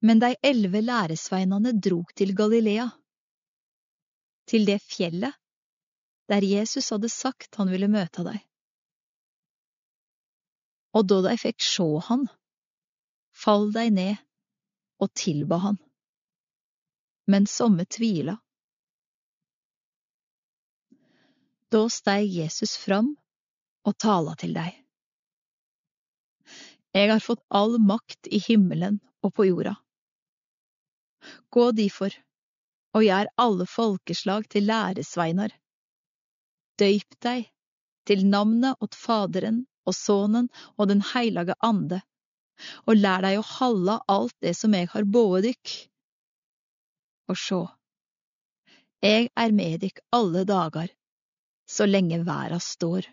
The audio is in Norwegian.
Men de elleve læresveinene drog til Galilea, til det fjellet der Jesus hadde sagt han ville møte dei. Og da de fikk sjå han, fall de ned og tilba han, men somme tvila. Da steg Jesus fram og tala til dei. Jeg har fått all makt i himmelen og på jorda. Gå difor og gjør alle folkeslag til læresveinar. Døyp deg til navnet åt Faderen og Sønnen og Den heilage Ande, og lær deg å halde alt det som eg har båe dykk. Og sjå, eg er med dykk alle dagar, så lenge verda står.